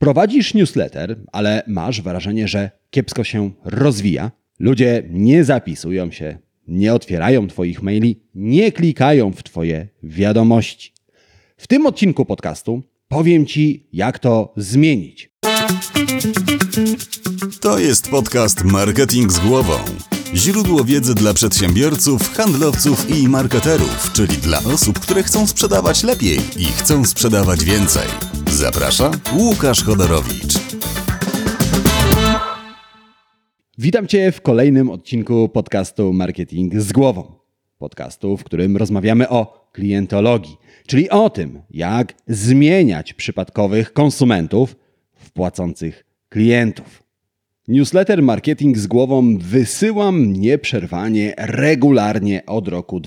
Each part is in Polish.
Prowadzisz newsletter, ale masz wrażenie, że kiepsko się rozwija. Ludzie nie zapisują się, nie otwierają Twoich maili, nie klikają w Twoje wiadomości. W tym odcinku podcastu powiem Ci, jak to zmienić. To jest podcast Marketing z głową. Źródło wiedzy dla przedsiębiorców, handlowców i marketerów, czyli dla osób, które chcą sprzedawać lepiej i chcą sprzedawać więcej. Zaprasza Łukasz Chodorowicz. Witam Cię w kolejnym odcinku podcastu Marketing z głową. Podcastu, w którym rozmawiamy o klientologii, czyli o tym, jak zmieniać przypadkowych konsumentów w płacących klientów. Newsletter Marketing z głową wysyłam nieprzerwanie, regularnie od roku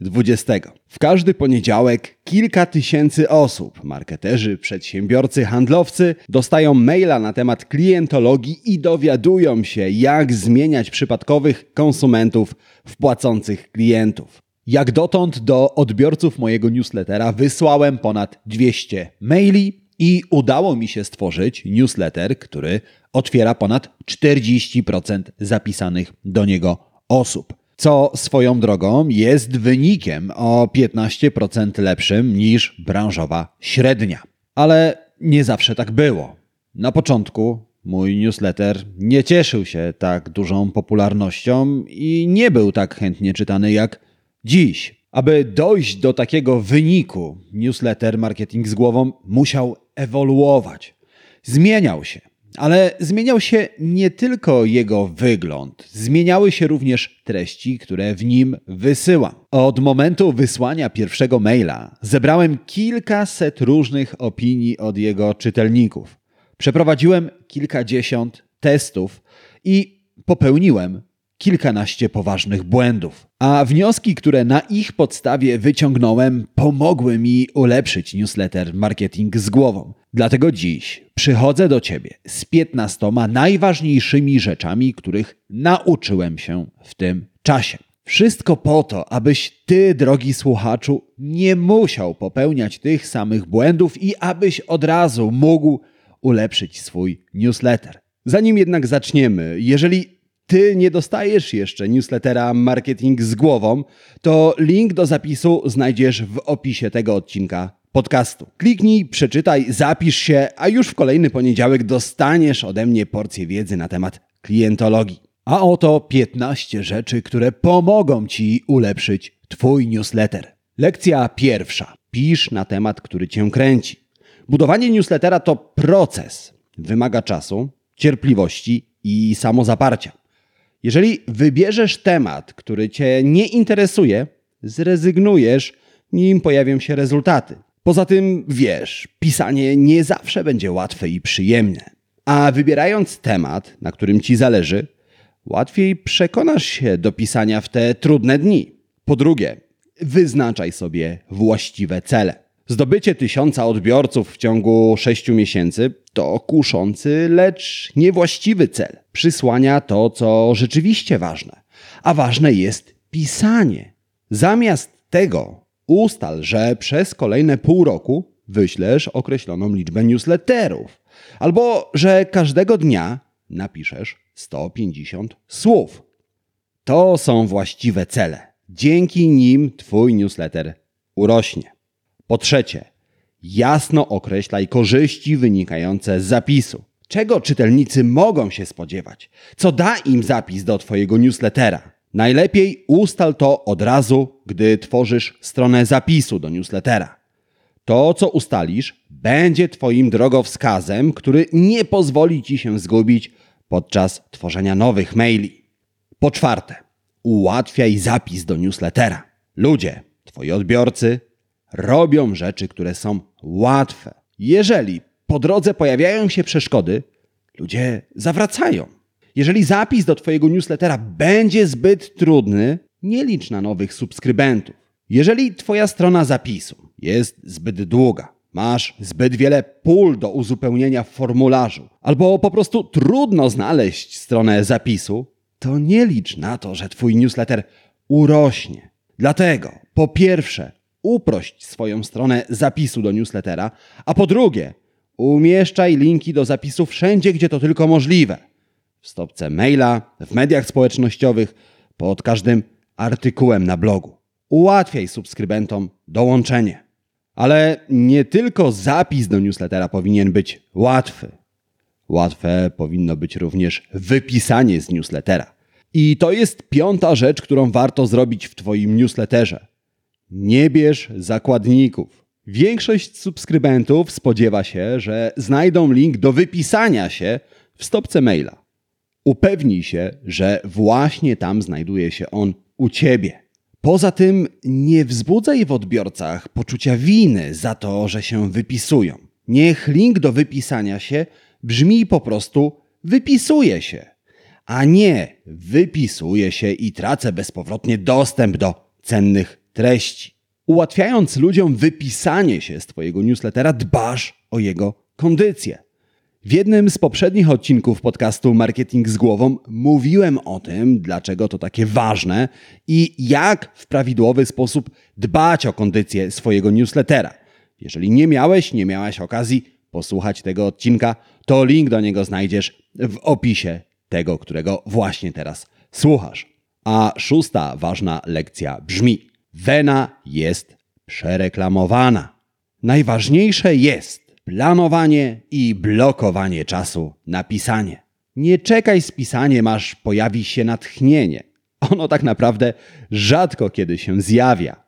2020. W każdy poniedziałek kilka tysięcy osób, marketerzy, przedsiębiorcy, handlowcy, dostają maila na temat klientologii i dowiadują się, jak zmieniać przypadkowych konsumentów w płacących klientów. Jak dotąd do odbiorców mojego newslettera wysłałem ponad 200 maili i udało mi się stworzyć newsletter, który otwiera ponad 40% zapisanych do niego osób. Co swoją drogą jest wynikiem o 15% lepszym niż branżowa średnia. Ale nie zawsze tak było. Na początku mój newsletter nie cieszył się tak dużą popularnością i nie był tak chętnie czytany jak dziś. Aby dojść do takiego wyniku, newsletter Marketing z głową musiał ewoluować. Zmieniał się. Ale zmieniał się nie tylko jego wygląd, zmieniały się również treści, które w nim wysyłam. Od momentu wysłania pierwszego maila zebrałem kilkaset różnych opinii od jego czytelników. Przeprowadziłem kilkadziesiąt testów i popełniłem kilkanaście poważnych błędów. A wnioski, które na ich podstawie wyciągnąłem, pomogły mi ulepszyć newsletter Marketing z głową. Dlatego dziś przychodzę do Ciebie z 15 najważniejszymi rzeczami, których nauczyłem się w tym czasie. Wszystko po to, abyś Ty, drogi słuchaczu, nie musiał popełniać tych samych błędów i abyś od razu mógł ulepszyć swój newsletter. Zanim jednak zaczniemy, jeżeli ty nie dostajesz jeszcze newslettera Marketing z głową, to link do zapisu znajdziesz w opisie tego odcinka podcastu. Kliknij, przeczytaj, zapisz się, a już w kolejny poniedziałek dostaniesz ode mnie porcję wiedzy na temat klientologii. A oto 15 rzeczy, które pomogą Ci ulepszyć Twój newsletter. Lekcja pierwsza. Pisz na temat, który Cię kręci. Budowanie newslettera to proces. Wymaga czasu, cierpliwości i samozaparcia. Jeżeli wybierzesz temat, który Cię nie interesuje, zrezygnujesz, nim pojawią się rezultaty. Poza tym wiesz, pisanie nie zawsze będzie łatwe i przyjemne. A wybierając temat, na którym Ci zależy, łatwiej przekonasz się do pisania w te trudne dni. Po drugie, wyznaczaj sobie właściwe cele. Zdobycie tysiąca odbiorców w ciągu sześciu miesięcy to kuszący, lecz niewłaściwy cel. Przysłania to, co rzeczywiście ważne. A ważne jest pisanie. Zamiast tego ustal, że przez kolejne pół roku wyślesz określoną liczbę newsletterów. Albo że każdego dnia napiszesz 150 słów. To są właściwe cele. Dzięki nim Twój newsletter urośnie. Po trzecie, jasno określaj korzyści wynikające z zapisu. Czego czytelnicy mogą się spodziewać? Co da im zapis do Twojego newslettera? Najlepiej ustal to od razu, gdy tworzysz stronę zapisu do newslettera. To, co ustalisz, będzie Twoim drogowskazem, który nie pozwoli Ci się zgubić podczas tworzenia nowych maili. Po czwarte, ułatwiaj zapis do newslettera. Ludzie, Twoi odbiorcy, robią rzeczy, które są łatwe. Jeżeli po drodze pojawiają się przeszkody, ludzie zawracają. Jeżeli zapis do Twojego newslettera będzie zbyt trudny, nie licz na nowych subskrybentów. Jeżeli Twoja strona zapisu jest zbyt długa, masz zbyt wiele pól do uzupełnienia w formularzu, albo po prostu trudno znaleźć stronę zapisu, to nie licz na to, że Twój newsletter urośnie. Dlatego, po pierwsze, uprość swoją stronę zapisu do newslettera, a po drugie, Umieszczaj linki do zapisów wszędzie, gdzie to tylko możliwe. W stopce maila, w mediach społecznościowych, pod każdym artykułem na blogu. Ułatwiaj subskrybentom dołączenie. Ale nie tylko zapis do newslettera powinien być łatwy. Łatwe powinno być również wypisanie z newslettera. I to jest piąta rzecz, którą warto zrobić w Twoim newsletterze. Nie bierz zakładników. Większość subskrybentów spodziewa się, że znajdą link do wypisania się w stopce maila. Upewnij się, że właśnie tam znajduje się on u Ciebie. Poza tym nie wzbudzaj w odbiorcach poczucia winy za to, że się wypisują. Niech link do wypisania się brzmi po prostu wypisuje się, a nie wypisuje się i tracę bezpowrotnie dostęp do cennych treści. Ułatwiając ludziom wypisanie się z Twojego newslettera, dbasz o jego kondycję. W jednym z poprzednich odcinków podcastu Marketing z głową mówiłem o tym, dlaczego to takie ważne i jak w prawidłowy sposób dbać o kondycję swojego newslettera. Jeżeli nie miałeś, nie miałaś okazji posłuchać tego odcinka, to link do niego znajdziesz w opisie tego, którego właśnie teraz słuchasz. A szósta ważna lekcja brzmi: Wena jest przereklamowana. Najważniejsze jest planowanie i blokowanie czasu na pisanie. Nie czekaj z pisaniem, aż pojawi się natchnienie. Ono tak naprawdę rzadko kiedy się zjawia.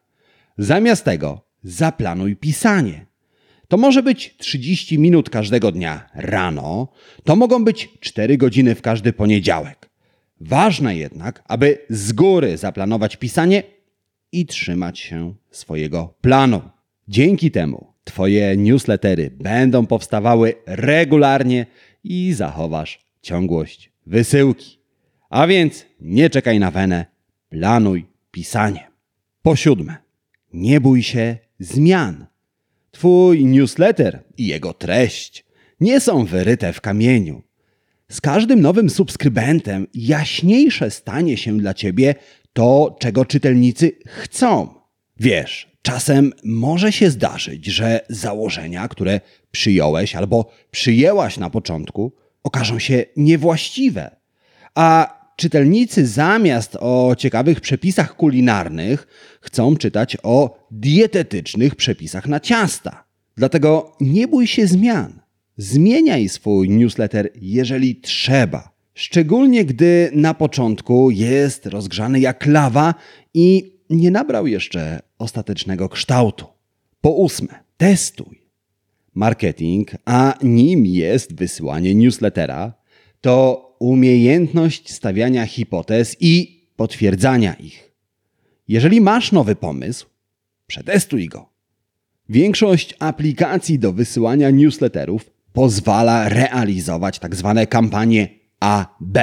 Zamiast tego zaplanuj pisanie. To może być 30 minut każdego dnia rano, to mogą być 4 godziny w każdy poniedziałek. Ważne jednak, aby z góry zaplanować pisanie i trzymać się swojego planu. Dzięki temu Twoje newslettery będą powstawały regularnie i zachowasz ciągłość wysyłki. A więc nie czekaj na wenę, planuj pisanie. Po siódme, nie bój się zmian. Twój newsletter i jego treść nie są wyryte w kamieniu. Z każdym nowym subskrybentem jaśniejsze stanie się dla ciebie to, czego czytelnicy chcą. Wiesz, czasem może się zdarzyć, że założenia, które przyjąłeś albo przyjęłaś na początku, okażą się niewłaściwe. A czytelnicy zamiast o ciekawych przepisach kulinarnych chcą czytać o dietetycznych przepisach na ciasta. Dlatego nie bój się zmian. Zmieniaj swój newsletter, jeżeli trzeba. Szczególnie gdy na początku jest rozgrzany jak lawa i nie nabrał jeszcze ostatecznego kształtu. Po ósme, testuj. Marketing, a nim jest wysyłanie newslettera, to umiejętność stawiania hipotez i potwierdzania ich. Jeżeli masz nowy pomysł, przetestuj go. Większość aplikacji do wysyłania newsletterów pozwala realizować tzw. Tak kampanie AB.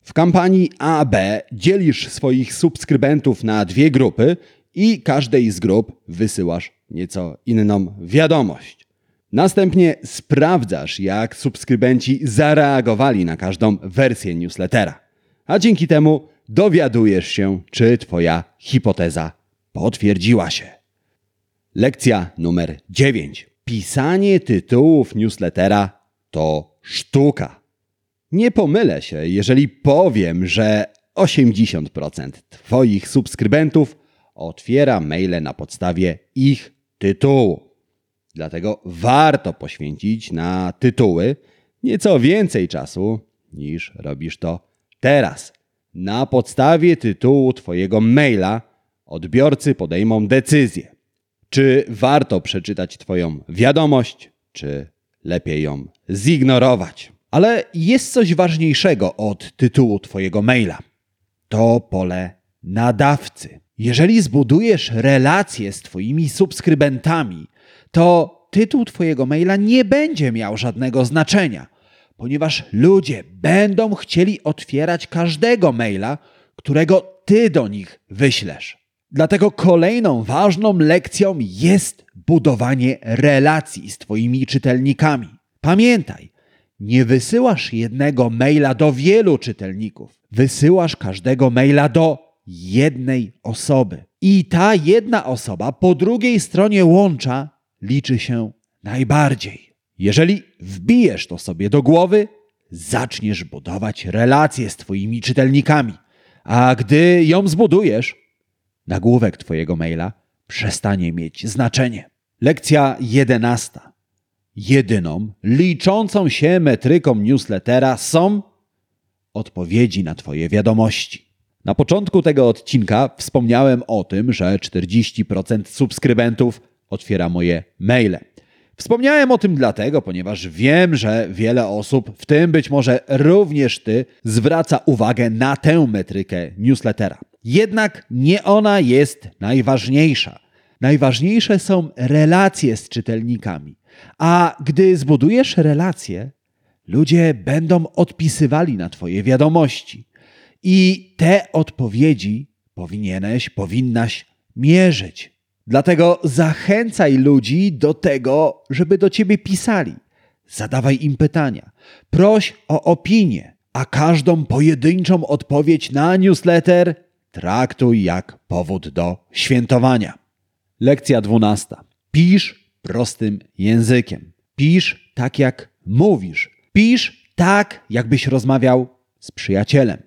W kampanii AB dzielisz swoich subskrybentów na dwie grupy i każdej z grup wysyłasz nieco inną wiadomość. Następnie sprawdzasz, jak subskrybenci zareagowali na każdą wersję newslettera. A dzięki temu dowiadujesz się, czy Twoja hipoteza potwierdziła się. Lekcja numer 9. Pisanie tytułów newslettera to sztuka. Nie pomylę się, jeżeli powiem, że 80% Twoich subskrybentów otwiera maile na podstawie ich tytułu. Dlatego warto poświęcić na tytuły nieco więcej czasu niż robisz to teraz. Na podstawie tytułu Twojego maila odbiorcy podejmą decyzję, czy warto przeczytać Twoją wiadomość, czy lepiej ją zignorować. Ale jest coś ważniejszego od tytułu Twojego maila. To pole nadawcy. Jeżeli zbudujesz relacje z Twoimi subskrybentami, to tytuł Twojego maila nie będzie miał żadnego znaczenia, ponieważ ludzie będą chcieli otwierać każdego maila, którego Ty do nich wyślesz. Dlatego kolejną ważną lekcją jest budowanie relacji z Twoimi czytelnikami. Pamiętaj, nie wysyłasz jednego maila do wielu czytelników. Wysyłasz każdego maila do jednej osoby. I ta jedna osoba po drugiej stronie łącza liczy się najbardziej. Jeżeli wbijesz to sobie do głowy, zaczniesz budować relacje z Twoimi czytelnikami. A gdy ją zbudujesz, nagłówek Twojego maila przestanie mieć znaczenie. Lekcja jedenasta. Jedyną liczącą się metryką newslettera są odpowiedzi na Twoje wiadomości. Na początku tego odcinka wspomniałem o tym, że 40% subskrybentów otwiera moje maile. Wspomniałem o tym dlatego, ponieważ wiem, że wiele osób, w tym być może również Ty, zwraca uwagę na tę metrykę newslettera. Jednak nie ona jest najważniejsza. Najważniejsze są relacje z czytelnikami. A gdy zbudujesz relacje, ludzie będą odpisywali na Twoje wiadomości. I te odpowiedzi powinieneś, powinnaś mierzyć. Dlatego zachęcaj ludzi do tego, żeby do ciebie pisali. Zadawaj im pytania. Proś o opinię, a każdą pojedynczą odpowiedź na newsletter traktuj jak powód do świętowania. Lekcja dwunasta. Pisz prostym językiem. Pisz tak jak mówisz. Pisz tak, jakbyś rozmawiał z przyjacielem.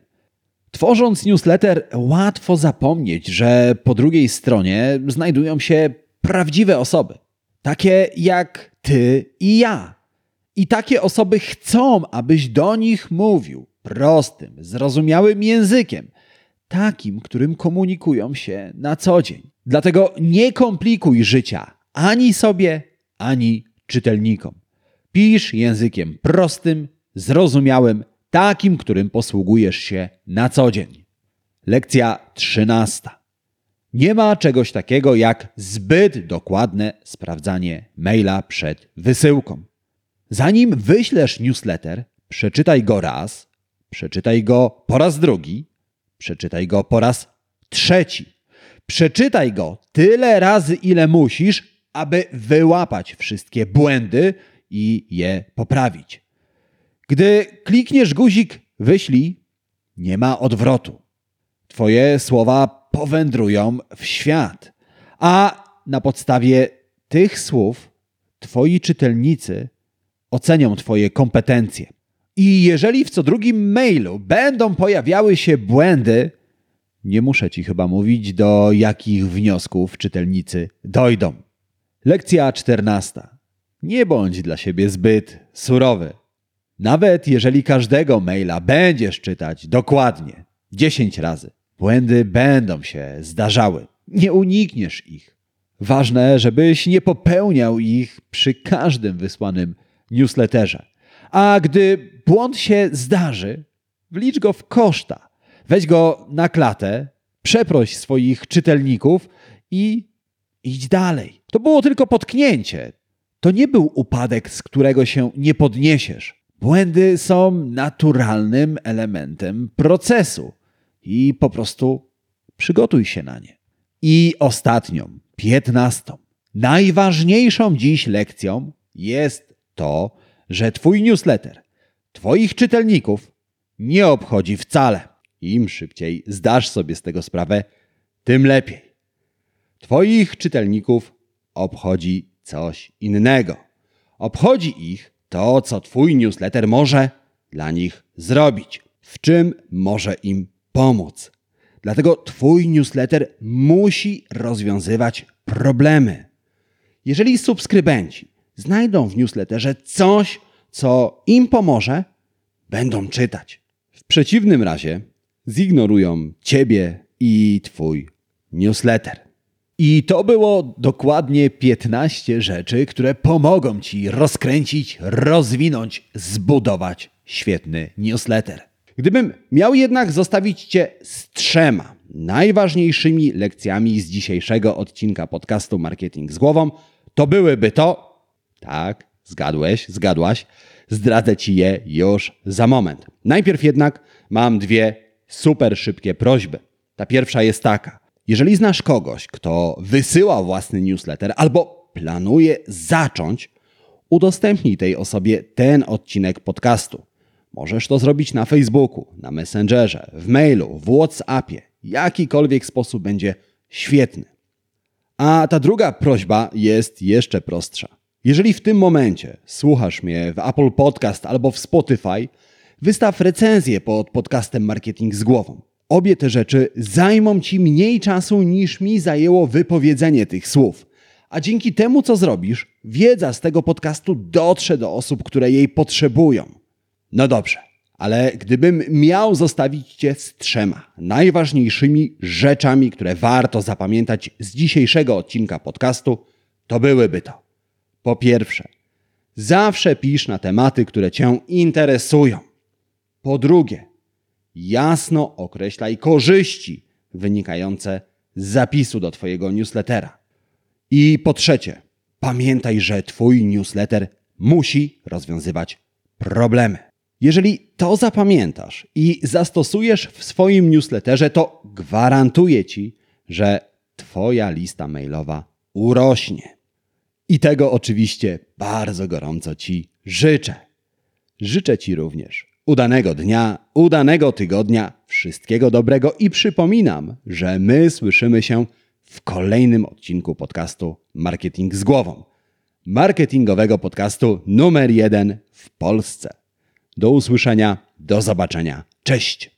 Tworząc newsletter, łatwo zapomnieć, że po drugiej stronie znajdują się prawdziwe osoby, takie jak ty i ja. I takie osoby chcą, abyś do nich mówił prostym, zrozumiałym językiem, takim, którym komunikują się na co dzień. Dlatego nie komplikuj życia ani sobie, ani czytelnikom. Pisz językiem prostym, zrozumiałym, takim, którym posługujesz się na co dzień. Lekcja trzynasta. Nie ma czegoś takiego jak zbyt dokładne sprawdzanie maila przed wysyłką. Zanim wyślesz newsletter, przeczytaj go raz, przeczytaj go po raz drugi, przeczytaj go po raz trzeci. Przeczytaj go tyle razy, ile musisz, aby wyłapać wszystkie błędy i je poprawić. Gdy klikniesz guzik wyślij, nie ma odwrotu. Twoje słowa powędrują w świat, a na podstawie tych słów Twoi czytelnicy ocenią Twoje kompetencje. I jeżeli w co drugim mailu będą pojawiały się błędy, nie muszę Ci chyba mówić, do jakich wniosków czytelnicy dojdą. Lekcja czternasta. Nie bądź dla siebie zbyt surowy. Nawet jeżeli każdego maila będziesz czytać dokładnie 10 razy, błędy będą się zdarzały. Nie unikniesz ich. Ważne, żebyś nie popełniał ich przy każdym wysłanym newsletterze. A gdy błąd się zdarzy, wlicz go w koszta. Weź go na klatę, przeproś swoich czytelników i idź dalej. To było tylko potknięcie. To nie był upadek, z którego się nie podniesiesz. Błędy są naturalnym elementem procesu i po prostu przygotuj się na nie. I ostatnią, piętnastą, najważniejszą dziś lekcją jest to, że Twój newsletter, Twoich czytelników nie obchodzi wcale. Im szybciej zdasz sobie z tego sprawę, tym lepiej. Twoich czytelników obchodzi coś innego. Obchodzi ich to, co Twój newsletter może dla nich zrobić, w czym może im pomóc. Dlatego Twój newsletter musi rozwiązywać problemy. Jeżeli subskrybenci znajdą w newsletterze coś, co im pomoże, będą czytać. W przeciwnym razie zignorują Ciebie i Twój newsletter. I to było dokładnie 15 rzeczy, które pomogą Ci rozkręcić, rozwinąć, zbudować świetny newsletter. Gdybym miał jednak zostawić Cię z trzema najważniejszymi lekcjami z dzisiejszego odcinka podcastu Marketing z głową, to byłyby to, tak, zgadłeś, zgadłaś, zdradzę Ci je już za moment. Najpierw jednak mam dwie super szybkie prośby. Ta pierwsza jest taka. Jeżeli znasz kogoś, kto wysyła własny newsletter albo planuje zacząć, udostępnij tej osobie ten odcinek podcastu. Możesz to zrobić na Facebooku, na Messengerze, w mailu, w WhatsAppie. Jakikolwiek sposób będzie świetny. A ta druga prośba jest jeszcze prostsza. Jeżeli w tym momencie słuchasz mnie w Apple Podcast albo w Spotify, wystaw recenzję pod podcastem Marketing z głową. Obie te rzeczy zajmą Ci mniej czasu niż mi zajęło wypowiedzenie tych słów. A dzięki temu, co zrobisz, wiedza z tego podcastu dotrze do osób, które jej potrzebują. No dobrze, ale gdybym miał zostawić Cię z trzema najważniejszymi rzeczami, które warto zapamiętać z dzisiejszego odcinka podcastu, to byłyby to. Po pierwsze, zawsze pisz na tematy, które Cię interesują. Po drugie, jasno określaj korzyści wynikające z zapisu do Twojego newslettera. I po trzecie, pamiętaj, że Twój newsletter musi rozwiązywać problemy. Jeżeli to zapamiętasz i zastosujesz w swoim newsletterze, to gwarantuję Ci, że Twoja lista mailowa urośnie. I tego oczywiście bardzo gorąco Ci życzę. Życzę Ci również udanego dnia, udanego tygodnia, wszystkiego dobrego i przypominam, że my słyszymy się w kolejnym odcinku podcastu Marketing z głową. Marketingowego podcastu numer jeden w Polsce. Do usłyszenia, do zobaczenia. Cześć!